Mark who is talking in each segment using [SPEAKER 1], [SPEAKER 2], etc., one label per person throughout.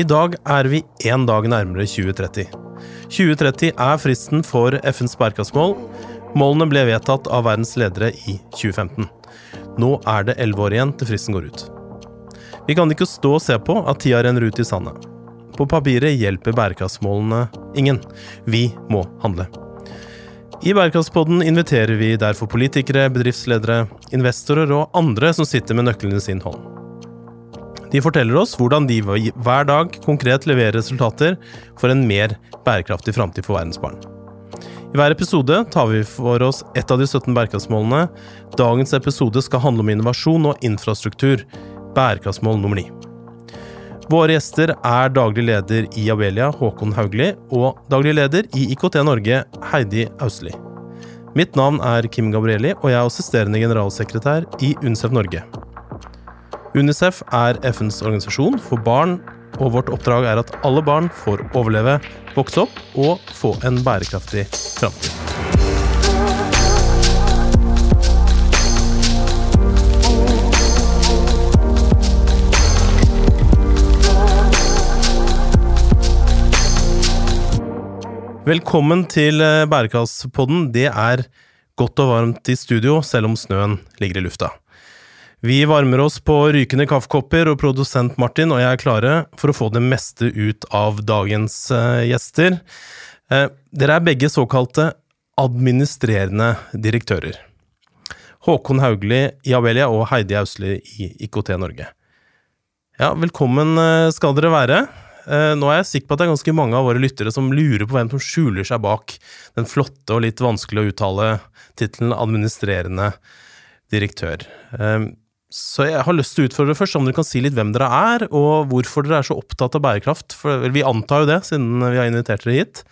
[SPEAKER 1] I dag er vi én dag nærmere 2030. 2030 er fristen for FNs bærekraftsmål. Målene ble vedtatt av verdens ledere i 2015. Nå er det elleve år igjen til fristen går ut. Vi kan ikke stå og se på at tida renner ut i sandet. På papiret hjelper bærekraftsmålene ingen. Vi må handle. I Bærekraftspodden inviterer vi derfor politikere, bedriftsledere, investorer og andre som sitter med nøklene i sin hånd. De forteller oss hvordan de hver dag konkret leverer resultater for en mer bærekraftig framtid for verdens barn. I hver episode tar vi for oss ett av de 17 bærekraftsmålene. Dagens episode skal handle om innovasjon og infrastruktur. Bærekraftsmål nummer ni. Våre gjester er daglig leder i Abelia, Håkon Haugli, og daglig leder i IKT Norge, Heidi Austli. Mitt navn er Kim Gabrielli, og jeg er assisterende generalsekretær i UNCEF Norge. UNICEF er FNs organisasjon for barn, og vårt oppdrag er at alle barn får overleve, vokse opp og få en bærekraftig framtid. Velkommen til eh, Bærekraftspodden. Det er godt og varmt i studio, selv om snøen ligger i lufta. Vi varmer oss på rykende kaffekopper, og produsent Martin og jeg er klare for å få det meste ut av dagens uh, gjester. Uh, dere er begge såkalte administrerende direktører. Håkon Haugli i Abelia og Heidi Ausli i IKT Norge. Ja, velkommen uh, skal dere være. Nå er jeg sikker på at det er ganske mange av våre lyttere som lurer på hvem som skjuler seg bak den flotte og litt vanskelig å uttale tittelen administrerende direktør. Så jeg har lyst til å utfordre først, om dere kan si litt hvem dere er, og hvorfor dere er så opptatt av bærekraft. For vi antar jo det, siden vi har invitert dere hit.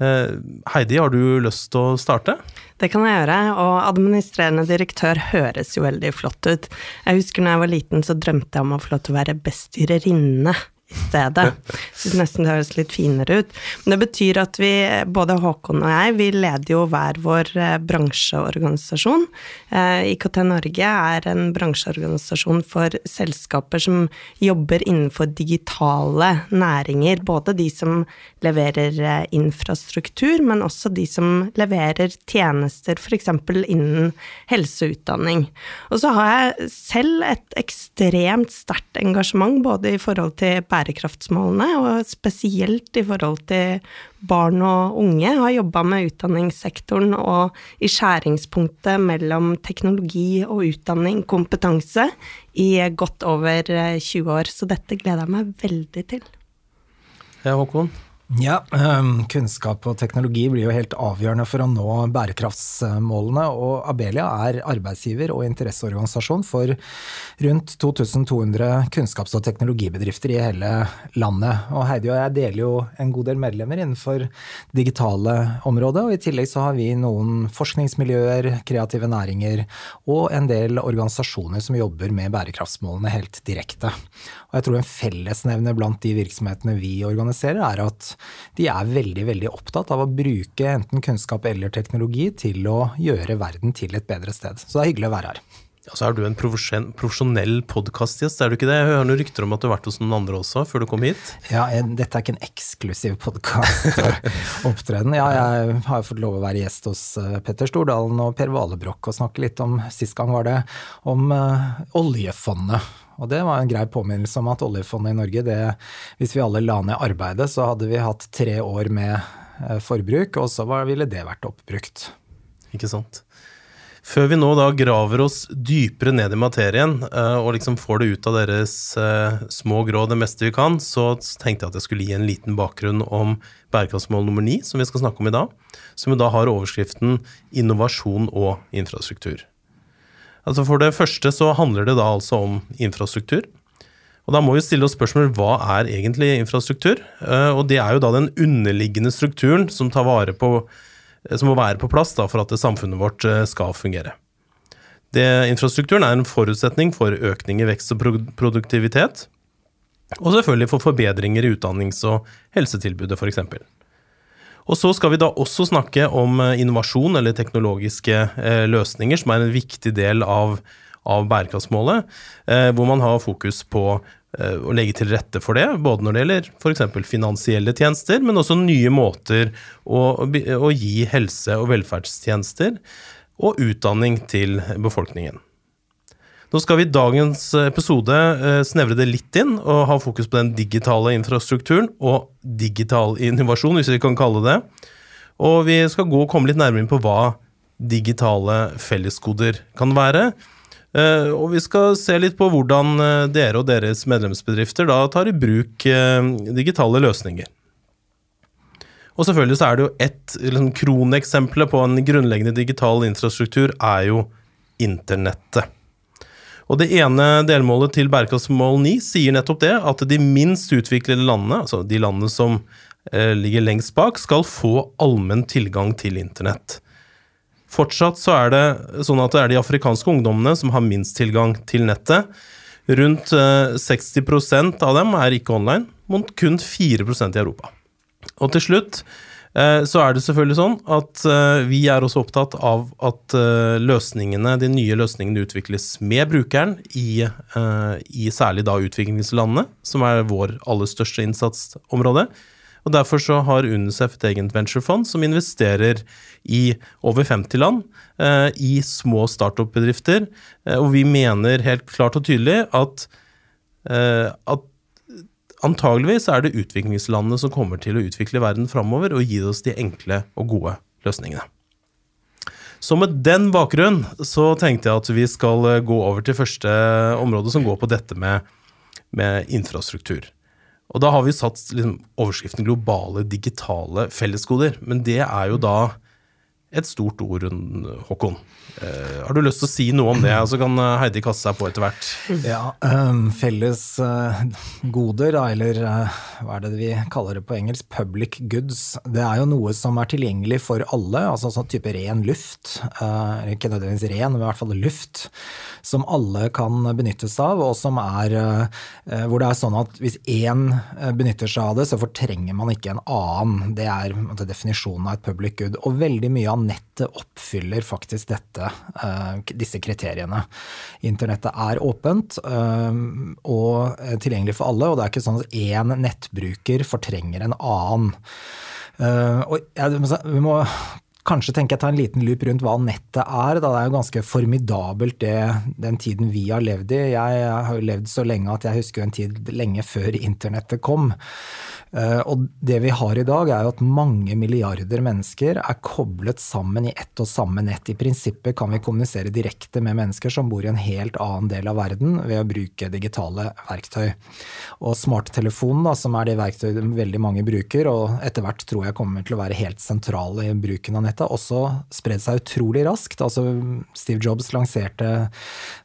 [SPEAKER 1] Eh, Heidi, har du lyst til å starte?
[SPEAKER 2] Det kan jeg gjøre, og administrerende direktør høres jo veldig flott ut. Jeg husker når jeg var liten, så drømte jeg om å få lov til å være bestyrerinne i stedet. Syns nesten det høres litt finere ut. Men det betyr at vi, både Håkon og jeg, vi leder jo hver vår eh, bransjeorganisasjon. Eh, IKT Norge er en bransjeorganisasjon for selskaper som jobber innenfor digitale næringer. Både de som leverer eh, infrastruktur, men også de som leverer tjenester, f.eks. innen helseutdanning. Og så har jeg selv et ekstremt sterkt engasjement både i forhold til bærekraft bærekraftsmålene, og spesielt i forhold til barn og unge. Har jobba med utdanningssektoren og i skjæringspunktet mellom teknologi og utdanning, kompetanse, i godt over 20 år. Så dette gleder jeg meg veldig til.
[SPEAKER 1] Ja, Håkon?
[SPEAKER 3] Ja, ehm, kunnskap og teknologi blir jo helt avgjørende for å nå bærekraftsmålene. Og Abelia er arbeidsgiver og interesseorganisasjon for rundt 2200 kunnskaps- og teknologibedrifter i hele landet. Og Heidi og jeg deler jo en god del medlemmer innenfor digitale området. Og i tillegg så har vi noen forskningsmiljøer, kreative næringer og en del organisasjoner som jobber med bærekraftsmålene helt direkte. Og jeg tror en fellesnevner blant de virksomhetene vi organiserer, er at de er veldig, veldig opptatt av å bruke enten kunnskap eller teknologi til å gjøre verden til et bedre sted. Så det er hyggelig å være her.
[SPEAKER 1] Ja, så er du en profesjonell podkastgjest, er du ikke det? Jeg hører noen rykter om at du har vært hos noen andre også, før du kom hit?
[SPEAKER 3] Ja, dette er ikke en eksklusiv podkastopptreden. Ja, jeg har fått lov å være gjest hos eh, Petter Stordalen og Per Valebrokk og snakke litt om Sist gang var det om uh, oljefondet. Og det var en grei påminnelse om at oljefondet i Norge, det, hvis vi alle la ned arbeidet, så hadde vi hatt tre år med eh, forbruk, og så ville det vært oppbrukt.
[SPEAKER 1] Ikke sant. Før vi nå da graver oss dypere ned i materien eh, og liksom får det ut av deres eh, små grå det meste vi kan, så tenkte jeg at jeg skulle gi en liten bakgrunn om bærekraftsmål nummer ni, som vi skal snakke om i dag. Som da har overskriften innovasjon og infrastruktur. Altså For det første så handler det da altså om infrastruktur. Og Da må vi stille oss spørsmål hva er egentlig infrastruktur? Eh, og Det er jo da den underliggende strukturen som, på, eh, som må være på plass da for at samfunnet vårt eh, skal fungere. Det, infrastrukturen er en forutsetning for økning i vekst og produktivitet. Og selvfølgelig for forbedringer i utdannings- og helsetilbudet, f.eks. Og så skal vi da også snakke om eh, innovasjon eller teknologiske eh, løsninger, som er en viktig del av, av bærekraftsmålet, eh, hvor man har fokus på å legge til rette for det, både når det gjelder f.eks. finansielle tjenester, men også nye måter å, å gi helse- og velferdstjenester og utdanning til befolkningen. Nå skal vi i dagens episode eh, snevre det litt inn og ha fokus på den digitale infrastrukturen og digital innovasjon, hvis vi kan kalle det. Og vi skal gå og komme litt nærmere inn på hva digitale felleskoder kan være. Eh, og vi skal se litt på hvordan eh, dere og deres medlemsbedrifter da tar i bruk digitale løsninger. Og selvfølgelig så er det jo ett liksom, kroneksempel på en grunnleggende digital infrastruktur er jo internettet. Og det ene delmålet til bærekraftsmål 9 sier nettopp det, at de minst utviklede landene, altså de landene som eh, ligger lengst bak, skal få allmenn tilgang til internett. Fortsatt så er det sånn at det er de afrikanske ungdommene som har minst tilgang til nettet. Rundt eh, 60% av dem er ikke online, mot kun 4% i Europa. Og til slutt så er det selvfølgelig sånn at eh, vi er også opptatt av at eh, løsningene, de nye løsningene utvikles med brukeren i, i særlig da utviklingslandene, som er vår aller største innsatsområde. Og Derfor så har UNICEF et eget venturefond som investerer i over 50 land, i små startup-bedrifter. Og vi mener helt klart og tydelig at, at antageligvis er det utviklingslandene som kommer til å utvikle verden framover og gi oss de enkle og gode løsningene. Så med den bakgrunn så tenkte jeg at vi skal eh, gå over til første område, som går på dette med, med infrastruktur. Og da har vi satt liksom, overskriften 'globale digitale fellesgoder. Men det er jo da et stort ord, Håkon. Uh, har du lyst til å si noe om det, så kan eh, Heidi kaste seg på etter hvert?
[SPEAKER 3] Ja, um, felles uh, goder, eller uh, hva er det vi kaller det på engelsk, public goods. Det er jo noe som er tilgjengelig for alle, altså sånn type ren luft. ikke nødvendigvis ren, men i hvert fall luft. Som alle kan benyttes av, og som er hvor det er sånn at hvis én benytter seg av det, så fortrenger man ikke en annen. Det er definisjonen av et public good. Og veldig mye av nettet oppfyller faktisk dette Eh, disse kriteriene. Internettet er åpent eh, og tilgjengelig for alle, og det er ikke sånn at én nettbruker fortrenger en annen. Uh, og vi må kanskje tenker jeg ta en liten loop rundt hva nettet er. Da. Det er jo ganske formidabelt det, den tiden vi har levd i. Jeg har jo levd så lenge at jeg husker en tid lenge før internettet kom. Eh, og det vi har i dag, er jo at mange milliarder mennesker er koblet sammen i ett og samme nett. I prinsippet kan vi kommunisere direkte med mennesker som bor i en helt annen del av verden, ved å bruke digitale verktøy. Og smarttelefonen, da, som er det verktøyet veldig mange bruker, og etter hvert tror jeg kommer til å være helt sentral i bruken av nettet, også spredd seg utrolig raskt. Altså, Steve Jobs lanserte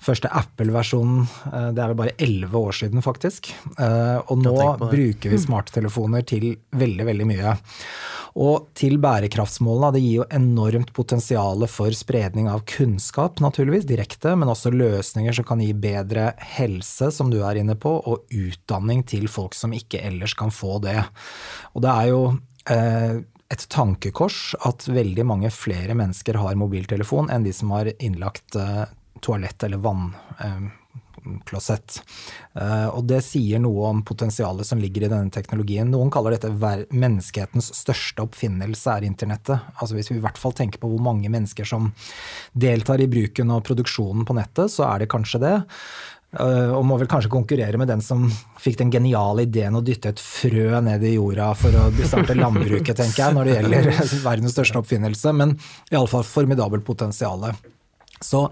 [SPEAKER 3] første Apple-versjonen, eh, det er vel bare elleve år siden, faktisk. Eh, og nå bruker vi smarttelefoner til veldig, veldig mye. Og til bærekraftsmålene, det gir jo enormt potensial for spredning av kunnskap, naturligvis, direkte, men også løsninger som kan gi bedre helse, som du er inne på, og utdanning til folk som ikke ellers kan få det. Og det er jo eh, et tankekors at veldig mange flere mennesker har mobiltelefon enn de som har innlagt eh, toalett eller vann. Eh. Eh, og det sier noe om potensialet som ligger i denne teknologien. Noen kaller dette menneskehetens største oppfinnelse, er internettet. Altså Hvis vi i hvert fall tenker på hvor mange mennesker som deltar i bruken og produksjonen på nettet, så er det kanskje det. Eh, og må vel kanskje konkurrere med den som fikk den geniale ideen å dytte et frø ned i jorda for å starte landbruket, tenker jeg, når det gjelder verdens største oppfinnelse. Men iallfall formidabelt potensial. Så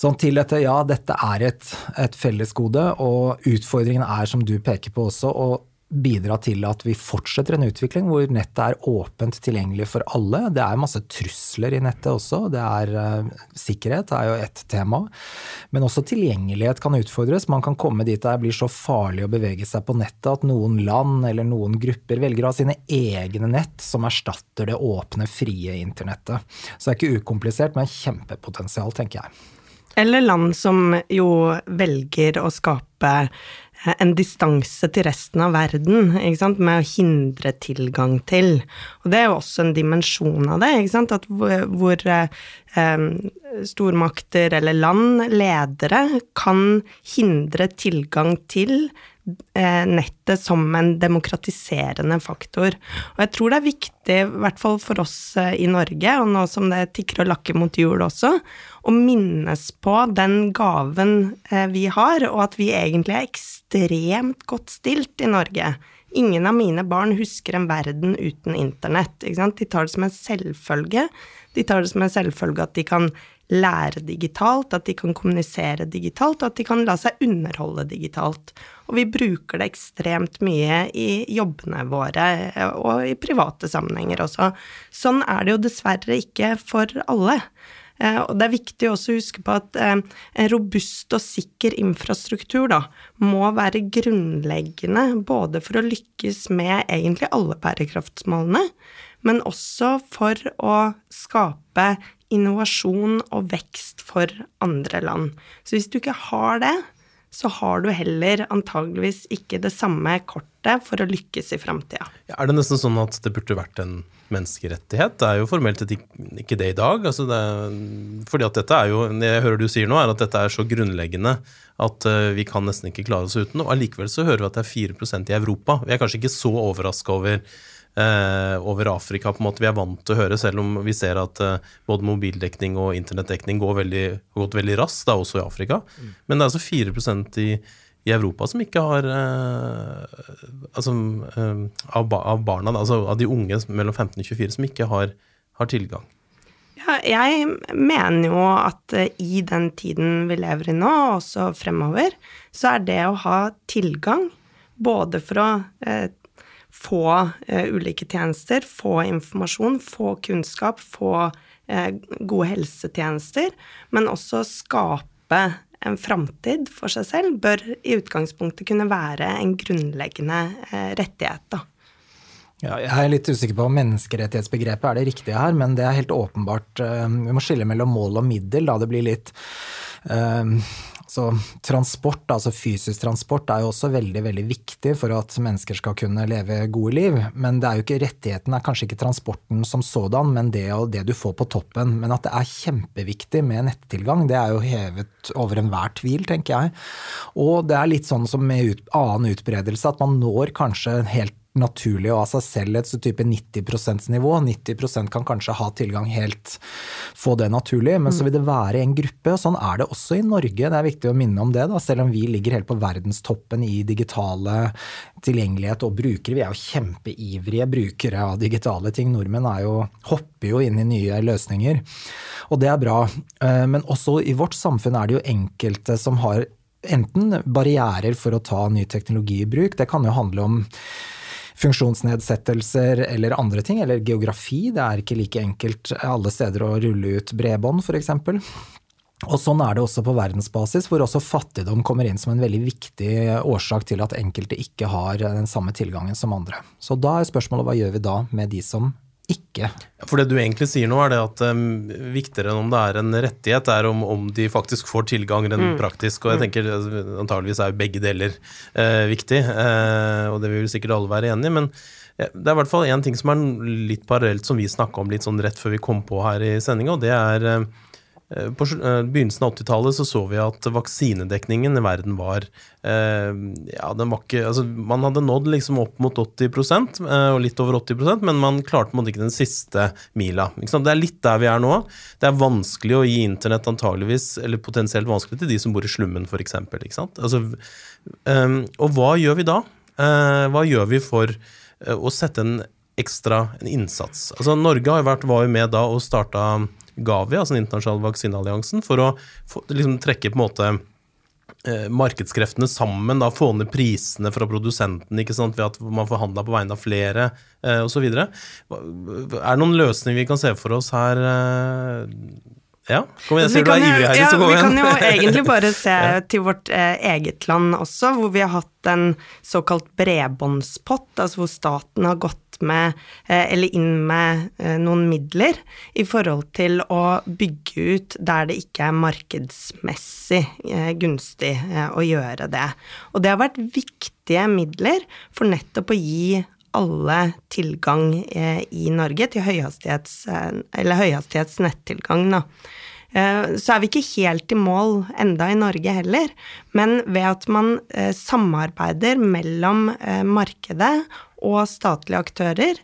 [SPEAKER 3] Sånn til dette, ja, dette er et, et fellesgode, og utfordringen er, som du peker på også, å bidra til at vi fortsetter en utvikling hvor nettet er åpent tilgjengelig for alle. Det er masse trusler i nettet også. Det er uh, Sikkerhet er jo ett tema. Men også tilgjengelighet kan utfordres. Man kan komme dit det blir så farlig å bevege seg på nettet at noen land eller noen grupper velger å ha sine egne nett som erstatter det åpne, frie internettet. Så det er ikke ukomplisert, men kjempepotensial, tenker jeg.
[SPEAKER 2] Eller land som jo velger å skape eh, en distanse til resten av verden, med å hindre tilgang til. Og det er jo også en dimensjon av det, at hvor, hvor eh, stormakter eller land, ledere, kan hindre tilgang til Eh, nettet som en demokratiserende faktor. Og jeg tror det er viktig, i hvert fall for oss eh, i Norge, og nå som det tikker og lakker mot jul også, å minnes på den gaven eh, vi har, og at vi egentlig er ekstremt godt stilt i Norge. Ingen av mine barn husker en verden uten internett. De tar det som en selvfølge. De tar det som en selvfølge at de kan lære digitalt, at de kan kommunisere digitalt, og at de kan la seg underholde digitalt. Og vi bruker det ekstremt mye i jobbene våre, og i private sammenhenger også. Sånn er det jo dessverre ikke for alle. Eh, og det er viktig også å huske på at eh, en robust og sikker infrastruktur da, må være grunnleggende både for å lykkes med egentlig alle bærekraftsmålene, men også for å skape innovasjon og vekst for andre land. Så hvis du ikke har det, så har du heller antageligvis ikke det samme kortet for å lykkes i framtida.
[SPEAKER 1] Ja, er det nesten sånn at det burde vært en menneskerettighet? Det er jo formelt ikke det i dag. Altså det, fordi at dette er jo, jeg hører du sier nå, er at dette er så grunnleggende at uh, vi kan nesten ikke klare oss uten. Og allikevel så hører vi at det er 4% i Europa. Vi er kanskje ikke så overraska over eh, over Afrika på en måte vi er vant til å høre, selv om vi ser at eh, både mobildekning og internettdekning går veldig, har gått veldig raskt, da også i Afrika. Mm. Men det er altså 4 i, i Europa som ikke har eh, Altså eh, av, av, barna, altså av de unge mellom 15 og 24 som ikke har, har tilgang.
[SPEAKER 2] Ja, jeg mener jo at eh, i den tiden vi lever i nå, og også fremover, så er det å ha tilgang både for å eh, få eh, ulike tjenester, få informasjon, få kunnskap, få eh, gode helsetjenester, men også skape en framtid for seg selv, bør i utgangspunktet kunne være en grunnleggende eh, rettighet. da.
[SPEAKER 3] Ja, jeg er litt usikker på om menneskerettighetsbegrepet er det riktige her, men det er helt åpenbart Vi må skille mellom mål og middel, da det blir litt uh, så transport, altså fysisk transport, er jo også veldig veldig viktig for at mennesker skal kunne leve gode liv. Men det er jo ikke rettigheten er kanskje ikke transporten som sådan, men det og det du får på toppen. Men at det er kjempeviktig med nettilgang, det er jo hevet over enhver tvil, tenker jeg. Og det er litt sånn som med ut, annen utbredelse, at man når kanskje helt naturlig og av seg selv et type 90 %-nivå. 90% kan kanskje ha tilgang helt, få det naturlig, men så vil det være en gruppe. og Sånn er det også i Norge, det er viktig å minne om det. da, Selv om vi ligger helt på verdenstoppen i digitale tilgjengelighet og brukere. Vi er jo kjempeivrige brukere av digitale ting. Nordmenn er jo, hopper jo inn i nye løsninger, og det er bra. Eh, men også i vårt samfunn er det jo enkelte som har enten barrierer for å ta ny teknologi i bruk. Det kan jo handle om funksjonsnedsettelser eller andre ting, eller geografi. Det er ikke like enkelt alle steder å rulle ut bredbånd, f.eks. Og sånn er det også på verdensbasis, hvor også fattigdom kommer inn som en veldig viktig årsak til at enkelte ikke har den samme tilgangen som andre. Så da er spørsmålet hva gjør vi da med de som ikke.
[SPEAKER 1] For det du egentlig sier nå, er det at um, viktigere enn om det er en rettighet, er om, om de faktisk får tilgang rent mm. praktisk. Og jeg mm. tenker altså, antageligvis er begge deler uh, viktig, uh, og det vil sikkert alle være enig i. men det er i hvert fall én ting som er litt parallelt, som vi snakka om litt sånn rett før vi kom på her i sendinga, og det er uh, Eh, på eh, begynnelsen av 80-tallet så, så vi at vaksinedekningen i verden var eh, ja, den var ikke, altså Man hadde nådd liksom opp mot 80% og litt over 80% men man klarte måtte ikke den siste mila. Det er litt der vi er nå. Det er vanskelig å gi internett antageligvis, eller potensielt vanskelig til de som bor i slummen, f.eks. Altså, og hva gjør vi da? hva gjør vi for å sette en ekstra en innsats? Altså, Norge har vært, var jo med da og starta Gavi, altså den internasjonale vaksinealliansen, for å for, liksom, trekke på en måte eh, markedskreftene sammen, da, få ned prisene fra produsenten ikke sant, ved at man forhandla på vegne av flere eh, osv. Er det noen løsninger vi kan se for oss her, eh, Ja, kom igjen, sier du er ivrig, Heidi,
[SPEAKER 2] ja,
[SPEAKER 1] så kom
[SPEAKER 2] Vi kan jo egentlig bare se til vårt eh, eget land også, hvor vi har hatt en såkalt bredbåndspott, altså hvor staten har gått med, eh, eller inn med eh, noen midler i forhold til å bygge ut der det ikke er markedsmessig eh, gunstig eh, å gjøre det. Og det har vært viktige midler for nettopp å gi alle tilgang eh, i Norge til høyhastighets, eller høyhastighets nettilgang. Da. Eh, Så er vi ikke helt i mål enda i Norge heller, men ved at man eh, samarbeider mellom eh, markedet og statlige aktører,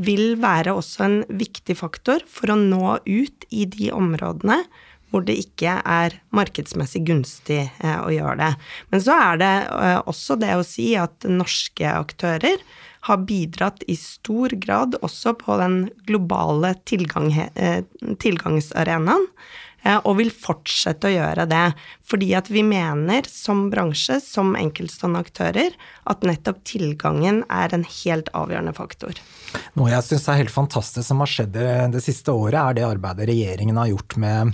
[SPEAKER 2] vil være også en viktig faktor for å nå ut i de områdene hvor det ikke er markedsmessig gunstig å gjøre det. Men så er det også det å si at norske aktører har bidratt i stor grad også på den globale tilgang, tilgangsarenaen, og vil fortsette å gjøre det. Fordi at vi mener som bransje, som enkeltstående aktører, at nettopp tilgangen er en helt avgjørende faktor.
[SPEAKER 3] Noe jeg syns er helt fantastisk som har skjedd det, siste året, er det arbeidet regjeringen har gjort med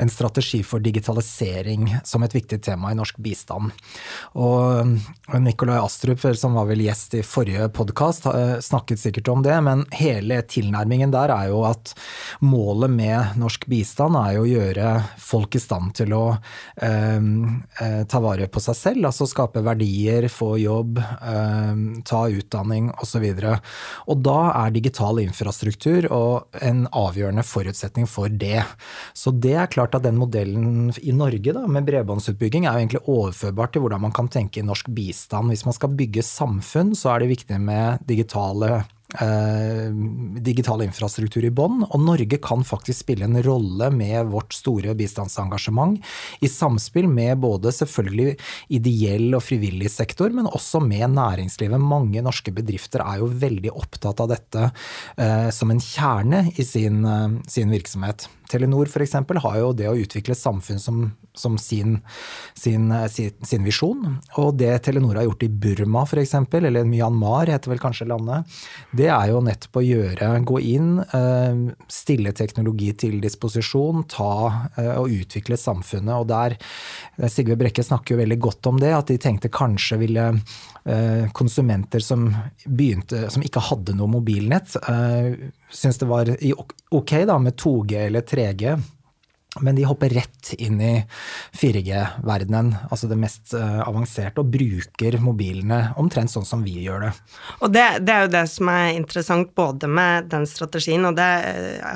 [SPEAKER 3] en strategi for digitalisering som et viktig tema i norsk bistand. Og Nikolai Astrup, som var vel gjest i forrige podkast, snakket sikkert om det, men hele tilnærmingen der er jo at målet med norsk bistand er jo å gjøre folk i stand til å eh, eh, ta vare på seg selv, altså skape verdier, få jobb, eh, ta utdanning osv. Og da er digital infrastruktur en avgjørende forutsetning for det. Så det er klart at den modellen i Norge da, med bredbåndsutbygging er jo egentlig overførbart til hvordan man kan tenke i norsk bistand. Hvis man skal bygge samfunn, så er det viktig med digitale digital infrastruktur i bånn, og Norge kan faktisk spille en rolle med vårt store bistandsengasjement i samspill med både selvfølgelig ideell og frivillig sektor, men også med næringslivet. Mange norske bedrifter er jo veldig opptatt av dette eh, som en kjerne i sin, eh, sin virksomhet. Telenor f.eks. har jo det å utvikle samfunn som, som sin, sin, sin, sin, visjon. Og det Telenor har gjort i Burma f.eks., eller Myanmar heter vel kanskje landet, det er jo nettopp å gjøre, gå inn, stille teknologi til disposisjon, ta og utvikle samfunnet. Og der Sigve Brekke snakker jo veldig godt om det, at de tenkte kanskje ville konsumenter som begynte, som ikke hadde noe mobilnett, syntes det var ok da med 2G eller 3G. Men de hopper rett inn i 4G-verdenen, altså det mest avanserte, og bruker mobilene omtrent sånn som vi gjør det.
[SPEAKER 2] Og det, det, er jo det som er interessant både med den strategien, og det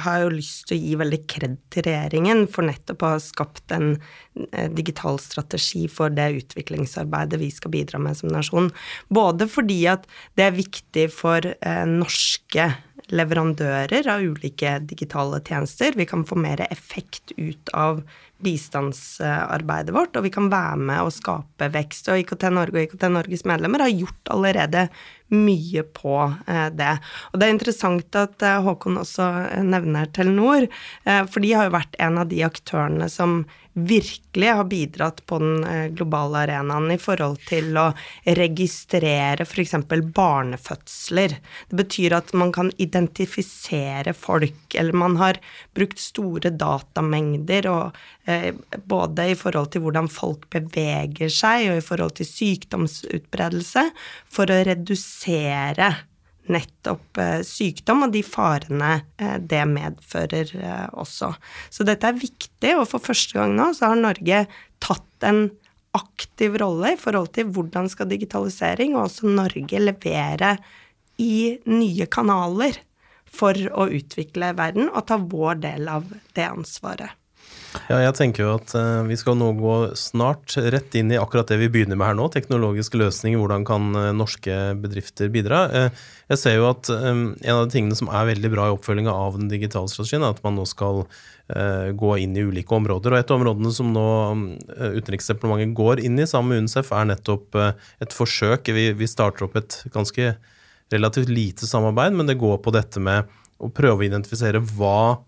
[SPEAKER 2] har jeg jo lyst til å gi veldig kred til regjeringen for nettopp å ha skapt en digital strategi for det utviklingsarbeidet vi skal bidra med som nasjon. Både fordi at det er viktig for eh, norske leverandører av ulike digitale tjenester. Vi kan få mer effekt ut av bistandsarbeidet vårt, og vi kan være med og skape vekst. Og IKT Norge og IKT Norges medlemmer har gjort allerede mye på det. Og det er interessant at Håkon også nevner Telenor, for de har jo vært en av de aktørene som virkelig har bidratt på den globale arenaen i forhold til å registrere f.eks. barnefødsler. Det betyr at man kan identifisere folk, eller man har brukt store datamengder og både i forhold til hvordan folk beveger seg, og i forhold til sykdomsutbredelse, for å redusere nettopp sykdom og de farene det medfører også. Så dette er viktig, og for første gang nå så har Norge tatt en aktiv rolle i forhold til hvordan skal digitalisering og også Norge levere i nye kanaler for å utvikle verden og ta vår del av det ansvaret.
[SPEAKER 1] Ja, jeg tenker jo at uh, vi skal nå gå snart rett inn i akkurat det vi begynner med her nå. Teknologiske løsninger, hvordan kan uh, norske bedrifter bidra. Uh, jeg ser jo at um, en av de tingene som er veldig bra i oppfølginga av den digitale strategien, er at man nå skal gå inn i ulike områder. Og et av områdene som nå Utenriksdepartementet går inn i sammen med UNICEF, er nettopp et forsøk. Vi, vi starter opp et ganske relativt lite samarbeid, men det går på dette med å prøve å identifisere hva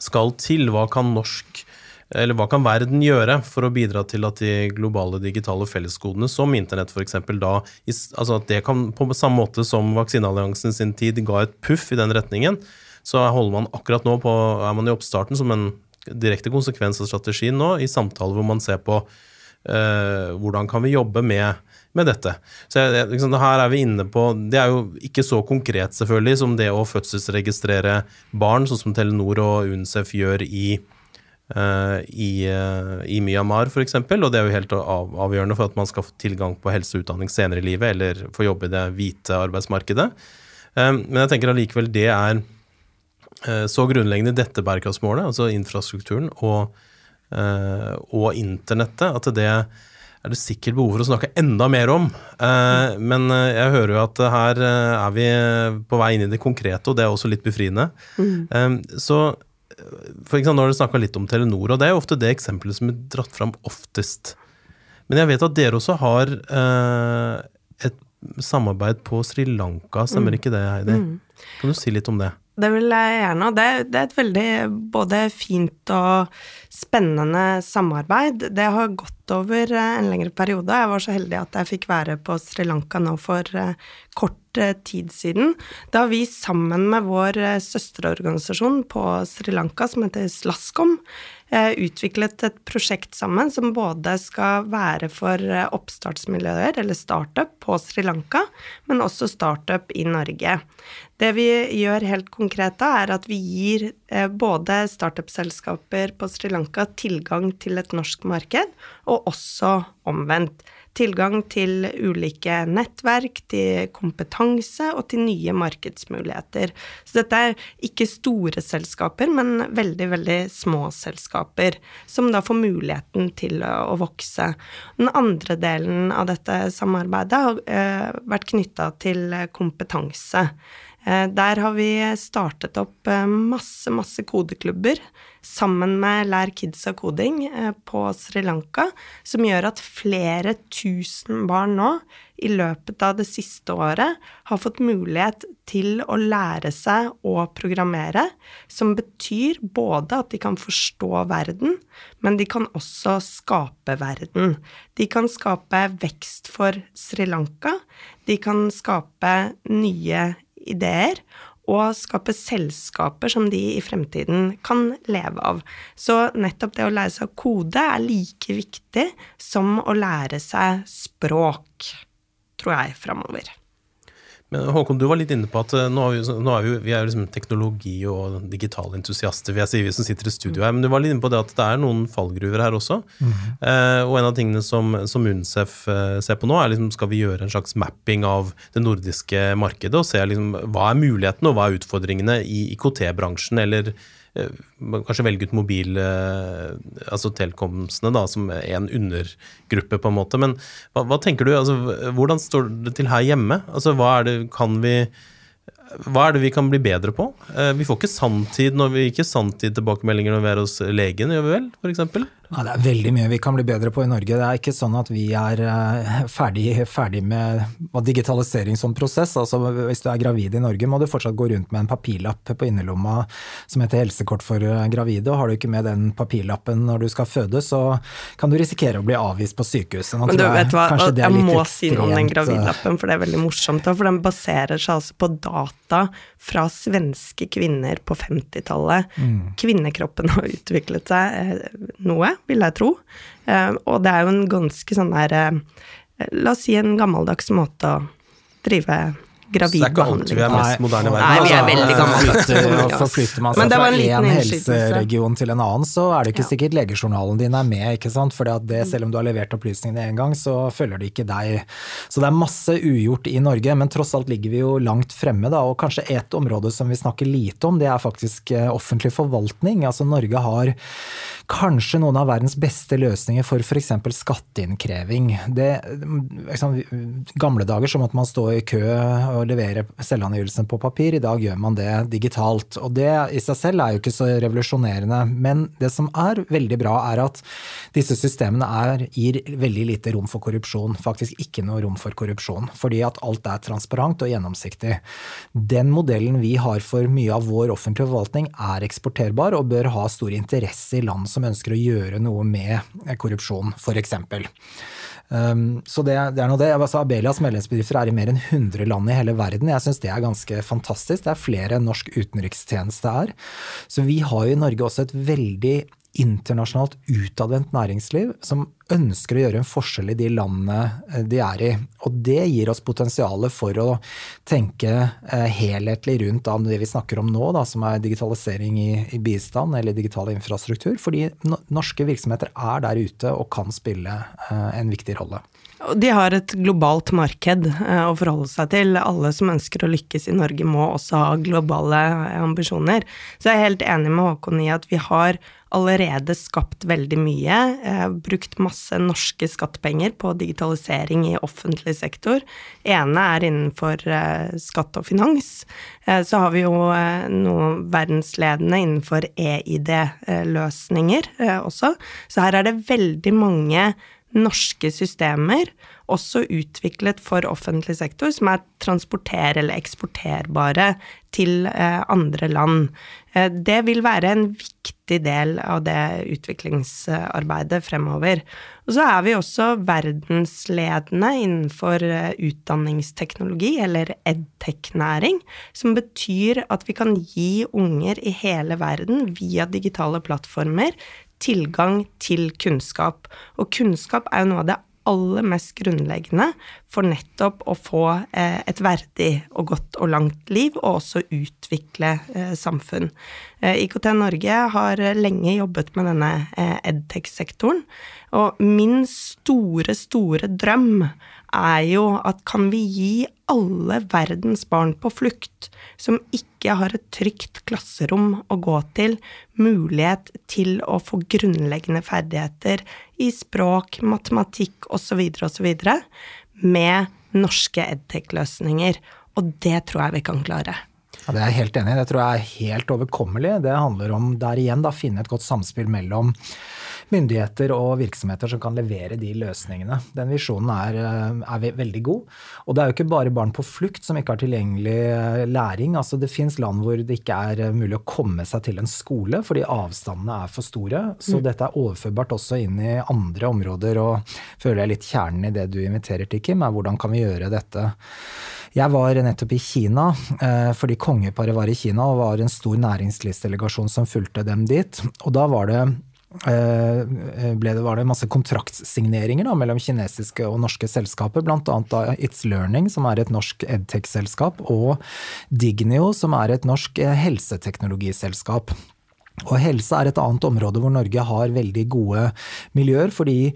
[SPEAKER 1] skal til? Hva kan norsk eller hva kan verden gjøre for å bidra til at de globale digitale fellesgodene, som internett f.eks., da altså at det kan på samme måte som Vaksinealliansen sin tid ga et puff i den retningen, så holder man akkurat nå på, er man i oppstarten som en direkte konsekvens av strategien nå, i samtaler hvor man ser på uh, hvordan kan vi jobbe med, med dette. Så liksom, her er vi inne på Det er jo ikke så konkret selvfølgelig som det å fødselsregistrere barn, sånn som Telenor og UNICEF gjør i uh, i, uh, i, Myanmar f.eks., og det er jo helt av, avgjørende for at man skal få tilgang på helse og utdanning senere i livet, eller få jobbe i det hvite arbeidsmarkedet. Um, men jeg tenker allikevel det er uh, så grunnleggende dette bærekraftsmålet, altså infrastrukturen og, og internettet, at det er det sikkert behov for å snakke enda mer om. Eh, men jeg hører jo at her er vi på vei inn i det konkrete, og det er også litt befriende. Mm. Så for eksempel, Nå har dere snakka litt om Telenor, og det er jo ofte det eksempelet som er dratt fram oftest. Men jeg vet at dere også har et samarbeid på Sri Lanka, stemmer mm. ikke det, Heidi? Mm. Kan du si litt om det?
[SPEAKER 2] Det vil jeg gjerne. Og det, det, er et veldig både fint og spennende samarbeid. Det har gått over eh, en lengre periode. Jeg var så heldig at jeg fikk være på Sri Lanka nå for eh, kort eh, tid siden. Da har vi sammen med vår søsterorganisasjon på Sri Lanka, som heter Slaskom, utviklet et prosjekt sammen som både skal være for eh, oppstartsmiljøer, eller startup, på Sri Lanka, men også startup i Norge. Det vi gjør helt konkret da, er at vi gir eh, både startup-selskaper på Sri Lanka tilgang til et norsk marked, og også omvendt tilgang til ulike nettverk, til kompetanse og til nye markedsmuligheter. Så dette er ikke store selskaper, men veldig, veldig små selskaper, som da får muligheten til å vokse. Den andre delen av dette samarbeidet har eh, vært knytta til kompetanse. Eh, der har vi startet opp eh, masse, masse kodeklubber sammen med Lær Kidsa Koding eh, på Sri Lanka, som gjør at flere tusen barn nå i løpet av det siste året har fått mulighet til å lære seg å programmere, som betyr både at de kan forstå verden, men de kan også skape verden. De kan skape vekst for Sri Lanka, de kan skape nye ideer og skape selskaper som de i fremtiden kan leve av. Så nettopp det å lære seg å kode er like viktig som å lære seg språk, tror jeg, framover.
[SPEAKER 1] Men Håkon, du var litt inne på at eh, nå er vi, nå er vi, vi er liksom teknologi- og digitale entusiaster, vil jeg si, vi som sitter i studio her. Men du var litt inne på det at det er noen fallgruver her også. Mm. Eh, og en av tingene som, som UNCEF eh, ser på nå, er liksom skal vi gjøre en slags mapping av det nordiske markedet og se liksom, hva er mulighetene og hva er utfordringene i IKT-bransjen eller kanskje velge ut mobil, eh, altså telekomsene da, som en undergruppe, på en måte. Men hva, hva tenker du, altså, hvordan står det til her hjemme? Altså, hva er det, kan vi hva er det vi kan bli bedre på? Eh, vi får ikke sanntid når vi ikke sanntid-tilbakemeldinger når vi er hos legen, gjør vi vel, f.eks.?
[SPEAKER 3] Ja, det er veldig mye vi kan bli bedre på i Norge. Det er ikke sånn at vi er eh, ferdig, ferdig med digitalisering som prosess. Altså, hvis du er gravid i Norge, må du fortsatt gå rundt med en papirlapp på innerlomma som heter helsekort for eh, gravide. og Har du ikke med den papirlappen når du skal føde, så kan du risikere å bli avvist på sykehuset.
[SPEAKER 2] Men du vet hva, jeg må si noe om den gravidlappen, for det er veldig morsomt. For den baserer seg altså på data fra svenske kvinner på 50-tallet. Mm. Kvinnekroppen har utviklet seg eh, noe vil jeg tro. Eh, og det er jo en ganske sånn der eh, La oss si en gammeldags måte å drive gravid behandling.
[SPEAKER 1] Så det er ikke alltid vi er mest moderne i
[SPEAKER 2] verden. Nei, vi er veldig
[SPEAKER 3] gamle. Forflytter man seg fra én helseregion til en annen, så er det ikke sikkert legejournalen din er med, ikke sant. For det, selv om du har levert opplysningene én gang, så følger de ikke deg. Så det er masse ugjort i Norge, men tross alt ligger vi jo langt fremme, da. Og kanskje et område som vi snakker lite om, det er faktisk eh, offentlig forvaltning. Altså Norge har kanskje noen av verdens beste løsninger for f.eks. skatteinnkreving. Det, liksom, gamle dager så måtte man stå i kø og levere selvangivelsen på papir, i dag gjør man det digitalt. Og det i seg selv er jo ikke så revolusjonerende, men det som er veldig bra, er at disse systemene er, gir veldig lite rom for korrupsjon. Faktisk ikke noe rom for korrupsjon, fordi at alt er transparent og gjennomsiktig. Den modellen vi har for mye av vår offentlige forvaltning er eksporterbar og bør ha stor interesse i land som ønsker å gjøre noe med korrupsjon, f.eks. Um, så det, det, er noe det. Altså, Abelias medlemsbedrifter er i mer enn 100 land i hele verden. Jeg syns det er ganske fantastisk. Det er flere enn norsk utenrikstjeneste er. Så vi har jo i Norge også et veldig internasjonalt utadvendt næringsliv som ønsker å gjøre en forskjell i de landene eh, de er i. Og det gir oss potensialet for å tenke eh, helhetlig rundt det vi snakker om nå, da, som er digitalisering i, i, bistand eller digital infrastruktur. Fordi norske virksomheter er der ute og kan spille eh, en viktig rolle.
[SPEAKER 2] De har et globalt marked å forholde seg til. Alle som ønsker å lykkes i Norge må også ha globale ambisjoner. Så jeg er helt enig med Håkon i at vi har allerede skapt veldig mye. Eh, brukt masse norske skattepenger på digitalisering i offentlig sektor. ene er innenfor eh, skatt og finans. Eh, så har vi jo eh, noe verdensledende innenfor EID-løsninger eh, også. Så her er det veldig mange norske systemer, også utviklet for offentlig sektor, som er transporter- eller eksporterbare til eh, andre land. Eh, det vil være en viktig del av det utviklingsarbeidet fremover. Og så er vi også verdensledende innenfor eh, utdanningsteknologi, eller edtech-næring, som betyr at vi kan gi unger i hele verden via digitale plattformer tilgang til kunnskap. Og kunnskap er jo noe av det aller mest grunnleggende for nettopp å få eh, et verdig og godt og langt liv, og også utvikle eh, samfunn. Eh, IKT Norge har lenge jobbet med denne edtech-sektoren, og min store, store drøm er jo at kan vi gi alle verdens barn på flukt, som ikke har et trygt klasserom å gå til, mulighet til å få grunnleggende ferdigheter i språk, matematikk osv., osv., med norske edtech-løsninger. Og det tror jeg vi kan klare.
[SPEAKER 3] Ja, det er jeg helt enig i. Det tror jeg er helt overkommelig. Det handler om der igjen da finne et godt samspill mellom myndigheter og virksomheter som kan levere de løsningene. Den visjonen er, eh, er, veldig god. Og det er jo ikke bare barn på flukt som ikke har tilgjengelig eh, læring. Altså, det fins land hvor det ikke er eh, mulig å komme seg til en skole fordi avstandene er for store. Så mm. dette er overførbart også inn i andre områder. Og føler jeg litt kjernen i det du inviterer til, Kim, er hvordan kan vi gjøre dette? Jeg var nettopp i Kina fordi kongeparet var i Kina og var en stor næringslivsdelegasjon som fulgte dem dit. Og da var det Eh, ble det, var det masse kontraktsigneringer da, mellom kinesiske og norske selskaper, bl.a. It's Learning, som er et norsk edtech-selskap, og Dignio, som er et norsk eh, helseteknologiselskap. Og helse er et annet område hvor Norge har veldig gode miljøer, fordi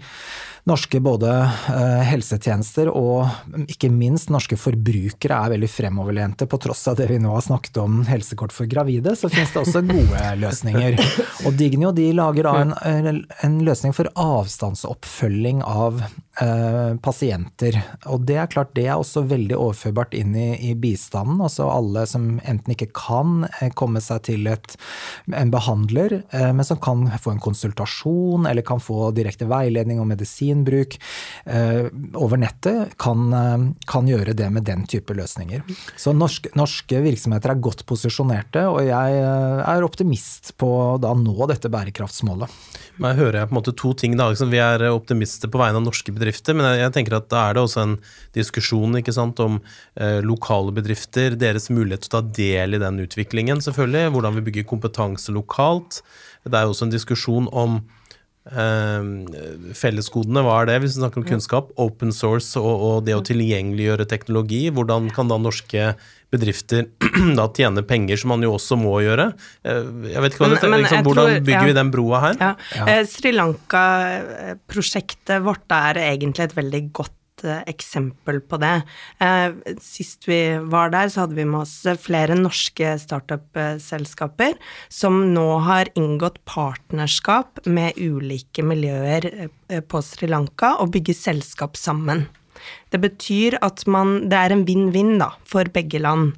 [SPEAKER 3] norske både eh, helsetjenester og ikke minst norske forbrukere er veldig fremoverlente. På tross av det vi nå har snakket om helsekort for gravide, så finnes det også gode løsninger. Og Dignio de lager da en, en løsning for avstandsoppfølging av eh, pasienter. Og det er klart det er også veldig overførbart inn i, i bistanden. Altså alle som enten ikke kan eh, komme seg til et, en behandler, eh, men som kan få en konsultasjon eller kan få direkte veiledning og medisin medisinbruk eh, over nettet, kan, eh, kan, gjøre det med den type løsninger. Så norske, norske virksomheter er godt posisjonerte, og jeg eh, er optimist på å da nå dette bærekraftsmålet.
[SPEAKER 1] Men hører jeg på en måte to ting. da, Vi er optimister på vegne av norske bedrifter, men jeg, jeg tenker at da er det også en diskusjon ikke sant, om eh, lokale bedrifter, deres mulighet til å ta del i den utviklingen, selvfølgelig. Hvordan vi bygger kompetanse lokalt. Det er også en diskusjon om Ehm, fellesgodene, hva er det, hvis vi snakker om kunnskap? Open source og, og, det å tilgjengeliggjøre teknologi. Hvordan kan da norske bedrifter da tjene penger, som man jo også må gjøre? Uh, jeg vet ikke hva men, det, liksom, Hvordan tror, bygger ja. vi den broa her?
[SPEAKER 2] Ja. Ja. Uh, Sri Lanka-prosjektet vårt er egentlig et veldig godt Eh, eksempel på det. Eh, sist vi var der, så hadde vi med oss flere norske startup-selskaper som nå har inngått partnerskap med ulike miljøer eh, på Sri Lanka og bygger selskap sammen. Det betyr at man Det er en vinn-vinn, for begge land.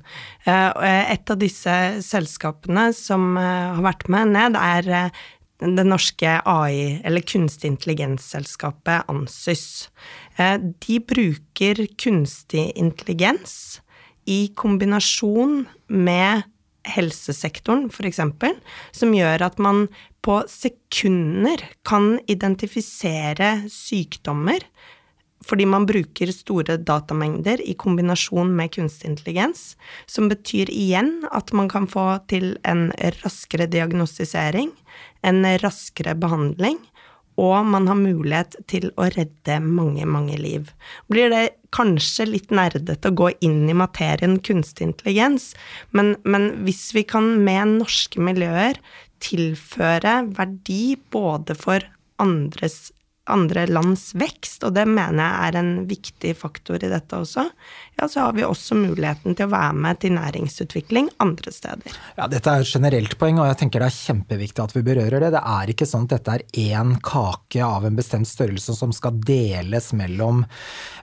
[SPEAKER 2] Et av disse selskapene som har vært med ned, er det norske AI, eller kunstig intelligens-selskapet Ansys. Eh, de bruker kunstig intelligens i kombinasjon med helsesektoren, f.eks., som gjør at man på sekunder kan identifisere sykdommer fordi man bruker store datamengder i kombinasjon med kunstig intelligens, som betyr igjen at man kan få til en raskere diagnostisering, en raskere behandling, og man har mulighet til å redde mange, mange liv. Blir det kanskje litt nerdete å gå inn i materien kunstig intelligens, men, men hvis vi kan med norske miljøer tilføre verdi både for andres andre lands vekst, og det mener jeg er en viktig faktor i dette også, ja, så har vi også muligheten til å være med til næringsutvikling andre steder.
[SPEAKER 3] Ja, Dette er et generelt poeng, og jeg tenker det er kjempeviktig at vi berører det. Det er ikke sånn at dette er én kake av en bestemt størrelse som skal deles mellom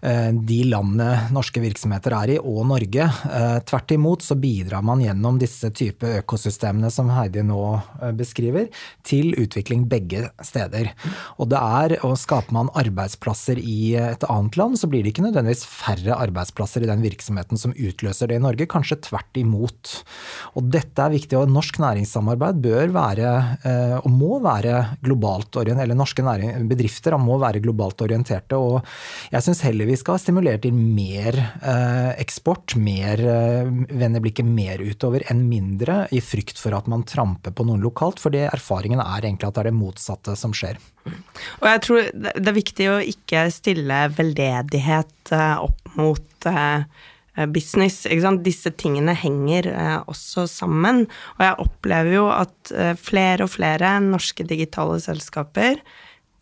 [SPEAKER 3] eh, de landene norske virksomheter er i, og Norge. Eh, tvert imot så bidrar man gjennom disse type økosystemene som Heidi nå eh, beskriver, til utvikling begge steder. Og det er, og skaper man arbeidsplasser i et annet land, så blir det ikke nødvendigvis færre arbeidsplasser i den virksomheten som utløser det i Norge, kanskje tvert imot. Og dette er viktig, og norsk næringssamarbeid bør være, eh, og må være globalt orientert, eller norske bedrifter må være globalt orienterte. Og jeg syns heller vi skal stimulere til mer eh, eksport, mer eh, vende blikket mer utover enn mindre, i frykt for at man tramper på noen lokalt, for erfaringen er egentlig at det er det motsatte som skjer.
[SPEAKER 2] Og jeg tror det er viktig å ikke stille veldedighet opp mot business. Disse tingene henger også sammen. Og jeg opplever jo at flere og flere norske digitale selskaper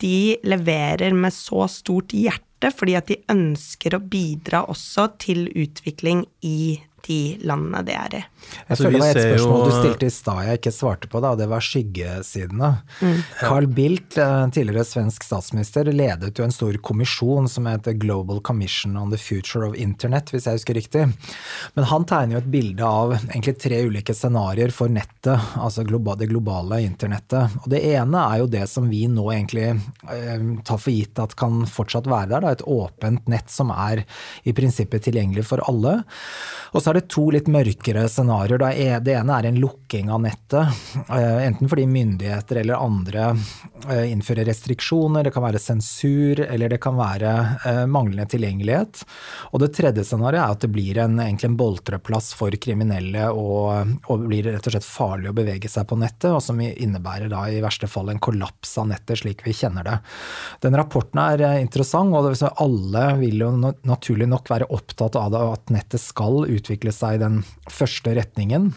[SPEAKER 2] de leverer med så stort hjerte fordi at de ønsker å bidra også til utvikling i de landene det er i.
[SPEAKER 3] Jeg altså, føler det var et spørsmål jo... du stilte i stad jeg ikke svarte på, da, og det var skyggesidene. Mm. Carl Bildt, eh, tidligere svensk statsminister, ledet jo en stor kommisjon som heter Global Commission on the Future of Internet, hvis jeg husker riktig. Men han tegner jo et bilde av egentlig tre ulike scenarioer for nettet, altså det globale internettet. Og det ene er jo det som vi nå egentlig eh, tar for gitt at kan fortsatt være der, da, et åpent nett som er i prinsippet tilgjengelig for alle. Og så er det to litt mørkere scenarioer. Det ene er en lukking av nettet. Eh, enten fordi myndigheter eller andre eh, innfører restriksjoner, det kan være sensur, eller det kan være eh, manglende tilgjengelighet. Og det tredje scenarioet er at det blir en, en boltreplass for kriminelle og, og blir rett og slett farlig å bevege seg på nettet, og som innebærer da i verste fall en kollaps av nettet slik vi kjenner det. Den rapporten er interessant, og alle vil jo naturlig nok være opptatt av at nettet skal utvikle utvikle seg i den første retningen.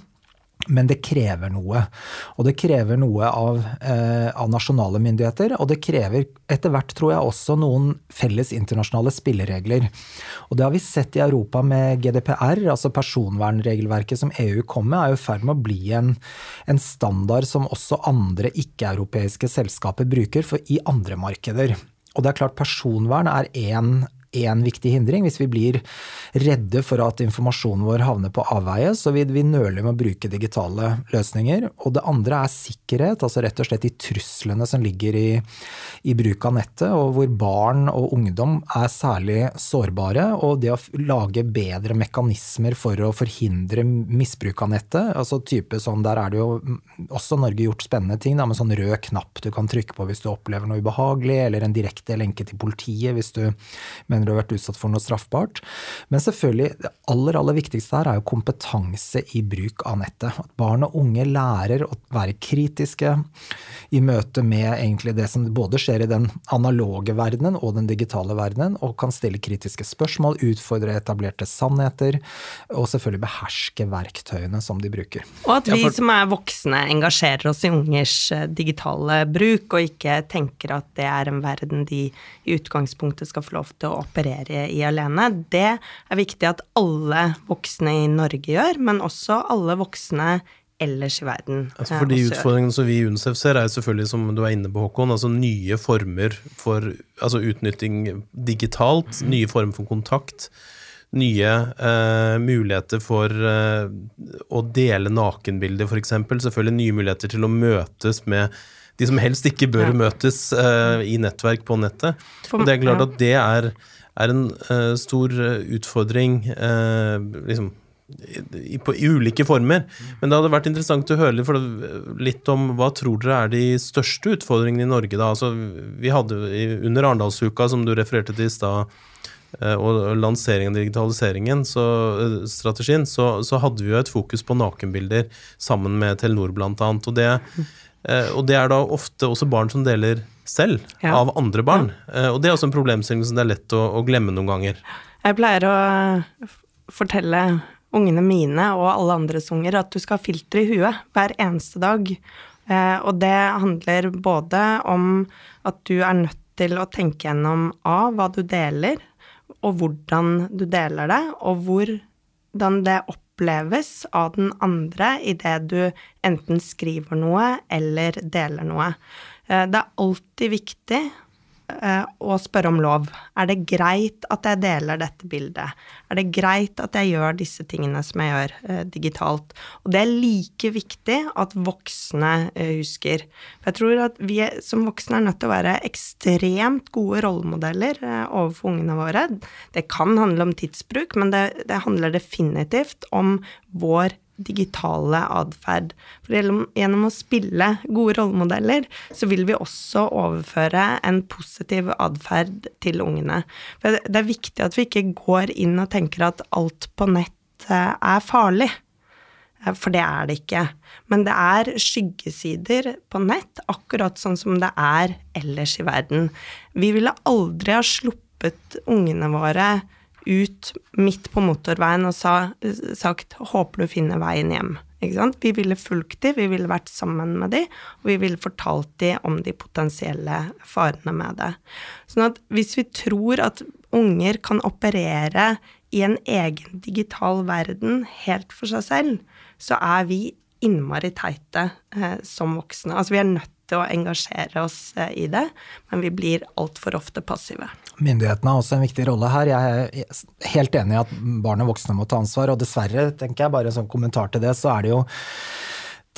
[SPEAKER 3] Men det krever noe. Og det krever noe av, eh, av, nasjonale myndigheter. Og det krever etter hvert, tror jeg, også noen felles internasjonale spilleregler. Og det har vi sett i Europa med GDPR, altså personvernregelverket som EU kom med, er jo i ferd med å bli en, en standard som også andre ikke-europeiske selskaper bruker for, i andre markeder. Og det er klart Personvern er én én viktig hindring. Hvis vi blir redde for at informasjonen vår havner på avveie, så vil vi nøle med å bruke digitale løsninger. Og det andre er sikkerhet, altså rett og slett de truslene som ligger i, i bruk av nettet, og hvor barn og ungdom er særlig sårbare. Og det å lage bedre mekanismer for å forhindre misbruk av nettet, altså type sånn, der er det jo også Norge gjort spennende ting, da, med sånn rød knapp du kan trykke på hvis du opplever noe ubehagelig, eller en direkte lenke til politiet hvis du mener du har vært utsatt for noe straffbart. Men selvfølgelig, det aller, aller viktigste her er jo kompetanse i bruk av nettet. At barn og unge lærer å være kritiske i møte med egentlig det som både skjer i den analoge verdenen og den digitale verdenen, og kan stille kritiske spørsmål, utfordre etablerte sannheter, og selvfølgelig beherske verktøyene som de bruker.
[SPEAKER 2] Og at vi ja, for... som er voksne engasjerer oss i ungers eh, digitale bruk, og ikke tenker at det er en verden de i utgangspunktet skal få lov til å operere i alene. Det er viktig at alle voksne i Norge gjør, men også alle voksne ellers i verden.
[SPEAKER 1] Altså for De utfordringene som vi i UNICEF ser, er jo selvfølgelig, som du er inne på, Håkon, altså nye former for altså utnytting digitalt, mm. nye former for kontakt. Nye eh, muligheter for eh, å dele nakenbilder, f.eks. Selvfølgelig nye muligheter til å møtes med de som helst ikke bør ja. møtes eh, i nettverk på nettet. For, og det er klart ja. at det er er en uh, stor eh, utfordring uh, liksom, i, på, i, ulike former. Men det hadde vært interessant å høre litt om hva tror dere er de største utfordringene i Norge? da? Altså, vi hadde Under Arendalsuka, som du refererte til i stad, og lanseringen av digitaliseringen, så, eh, strategien, så, så, hadde vi jo et fokus på nakenbilder sammen med Telenor, annet. Og det, eh, og det er da ofte også barn som deler selv ja. av andre barn. Ja. Og det er også en problemstilling som det er lett å, å glemme noen ganger.
[SPEAKER 2] Jeg pleier å fortelle ungene mine og alle andres unger at du skal ha filter i huet hver eneste dag. Eh, og det handler både om at du er nødt til å tenke gjennom A, hva du deler, og hvordan du deler det, og hvordan det oppleves av den andre idet du enten skriver noe eller deler noe. Eh, det er alltid viktig og spørre om lov. Er det greit at jeg deler dette bildet? Er det greit at jeg gjør disse tingene som jeg gjør eh, digitalt? Og det er like viktig at voksne eh, husker. Jeg tror at vi som voksne er nødt til å være ekstremt gode rollemodeller eh, overfor ungene våre. Det kan handle om tidsbruk, men det, det handler definitivt om vår digitale atferd. For gjennom å spille gode rollemodeller, så vil vi også overføre en positiv atferd til ungene. For det er viktig at vi ikke går inn og tenker at alt på nett eh, er farlig. Eh, for det er det ikke. Men det er skyggesider på nett, akkurat sånn som det er ellers i verden. Vi ville aldri ha sluppet ungene våre ut midt på motorveien og sa, sagt 'håper du finner veien hjem'. Vi ville fulgt dem, vi ville vært sammen med dem, og vi ville fortalt dem om de potensielle farene med det. Sånn at hvis vi tror at unger kan operere i en egen digital verden helt for seg selv, så er vi innmari teite eh, som voksne. Altså vi er nødt til å engasjere oss eh, i det, men vi blir altfor ofte passive.
[SPEAKER 3] Myndighetene har også en viktig rolle her. Jeg er helt enig i at barn og voksne må ta ansvar, og dessverre, tenker jeg, bare sånn kommentar til det, så er det jo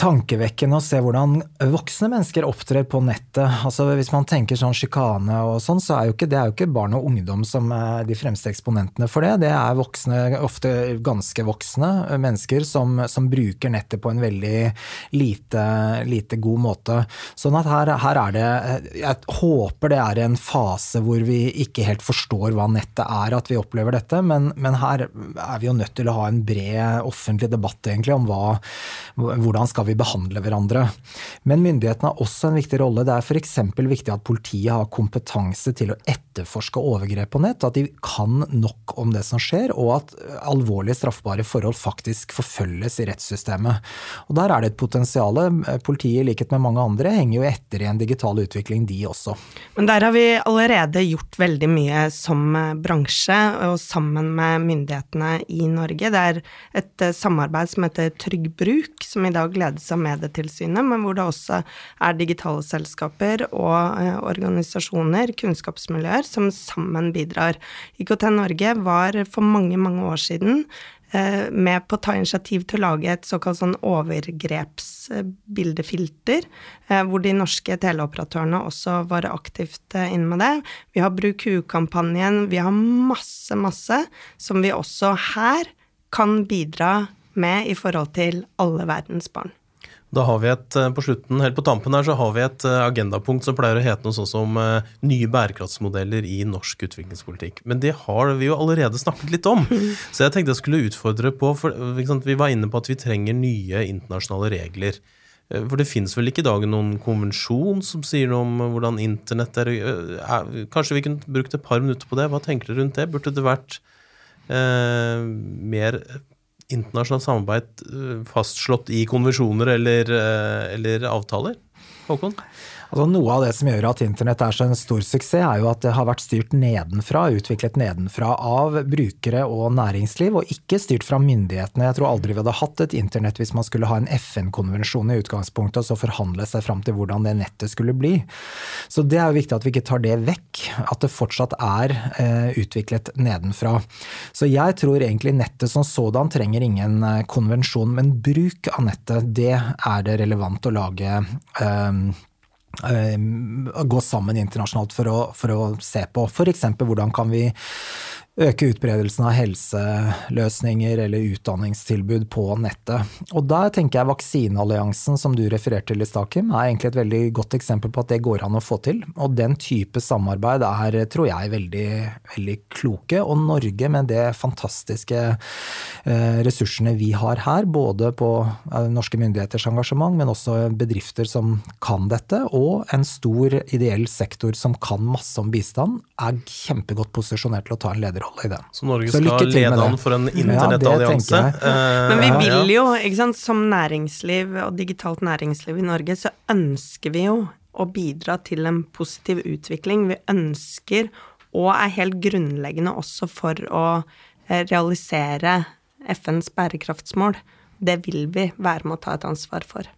[SPEAKER 3] tankevekkende å se hvordan voksne mennesker opptrer på nettet. Altså Hvis man tenker sånn sjikane og sånn, så er jo ikke det er jo ikke barn og ungdom som er de fremste eksponentene for det. Det er voksne, ofte ganske voksne mennesker som, som bruker nettet på en veldig lite, lite god måte. Sånn at her, her, er det Jeg håper det er en fase hvor vi ikke helt forstår hva nettet er, at vi opplever dette, men, men her er vi jo nødt til å ha en bred offentlig debatt egentlig om hva, hvordan skal vi vi behandler hverandre. Men myndighetene har også en viktig rolle. Det er f.eks. viktig at politiet har kompetanse til å etterforske overgrep på nett. At de kan nok om det som skjer, og at alvorlige straffbare forhold faktisk forfølges i rettssystemet. Og Der er det et potensial. Politiet, i likhet med mange andre, henger jo etter i en digital utvikling, de også.
[SPEAKER 2] Men der har vi allerede gjort veldig mye som bransje, og sammen med myndighetene i Norge. Det er et samarbeid som heter Trygg Bruk, som i dag ledes ledes av Medietilsynet, men hvor det også er digitale selskaper og eh, organisasjoner, kunnskapsmiljøer, som sammen bidrar. IKT Norge var for mange, mange år siden eh, med på å ta initiativ til å lage et såkalt sånn overgrepsbildefilter, eh, hvor de norske teleoperatørene også var aktivt inne med det. Vi har Bruk hue-kampanjen, vi har masse, masse som vi også her kan bidra med i forhold til alle verdens barn.
[SPEAKER 1] Da har vi et, eh, På slutten, helt på tampen her, så har vi et eh, agendapunkt som pleier å hete noe sånn som uh, nye bærekraftsmodeller i norsk utviklingspolitikk. Men det har vi jo allerede snakket litt om. Så jeg tenkte jeg skulle utfordre på for Vi var inne på at vi trenger nye internasjonale regler. For det fins vel ikke i dag noen konvensjon som sier noe om hvordan internett er, er Kanskje vi kunne brukt et par minutter på det? Hva tenker dere rundt det? Burde det vært eh, mer internasjonalt samarbeid eh, fastslått i konvensjoner eller, eh, eller avtaler? Håkon?
[SPEAKER 3] Altså, noe av det som gjør at internett er så en stor suksess, er jo at det har vært styrt nedenfra, utviklet nedenfra av brukere og næringsliv, og ikke styrt fra myndighetene. Jeg tror aldri vi hadde hatt et internett hvis man skulle ha en FN-konvensjon i utgangspunktet, og så forhandle seg fram til hvordan det nettet skulle bli. Så det er jo viktig at vi ikke tar det vekk, at det fortsatt er eh, utviklet nedenfra. Så jeg tror egentlig nettet som sådan trenger ingen eh, konvensjon, men bruk av nettet, det er det relevant å lage eh, gå sammen internasjonalt for å, for å se på f.eks. hvordan kan vi øke utbredelsen av helseløsninger eller utdanningstilbud på nettet. Og der tenker jeg Vaksinealliansen, som du refererte til i Stakim, er egentlig et veldig godt eksempel på at det går an å få til. Og den type samarbeid er, tror jeg, veldig, veldig kloke. Og Norge, med det fantastiske eh, ressursene vi har her, både på eh, norske myndigheters engasjement, men også bedrifter som kan dette, og en stor ideell sektor som kan masse om bistand, er kjempegodt posisjonert til å ta en lederrolle rolle i den.
[SPEAKER 1] Så Norge så skal lede an for en internettallianse?
[SPEAKER 2] Ja, Men vi vil jo, ikke sant, som næringsliv og digitalt næringsliv i Norge, så ønsker vi jo å bidra til en positiv utvikling. Vi ønsker, og er helt grunnleggende også for å eh, realisere FNs bærekraftsmål. Det vil vi være med å ta et ansvar for.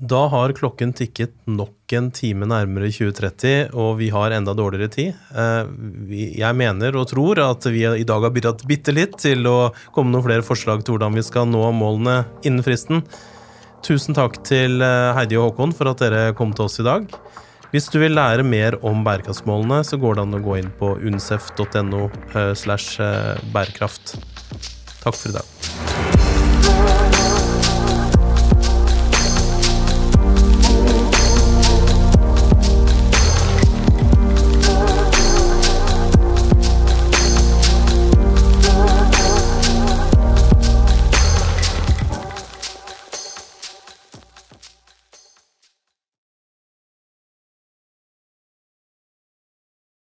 [SPEAKER 1] Da har klokken tikket nok en time nærmere 2030, og vi har enda dårligere tid. Eh, jeg mener og tror at vi i dag har bidratt bitte litt til å komme noen flere forslag til hvordan vi skal nå målene innen fristen. Tusen takk til eh, Heidi og Håkon for at dere kom til oss i dag. Hvis du vil lære mer om bærekraftsmålene, så går det an å gå inn på unicef.no eh, slash bærekraft. Takk for i dag.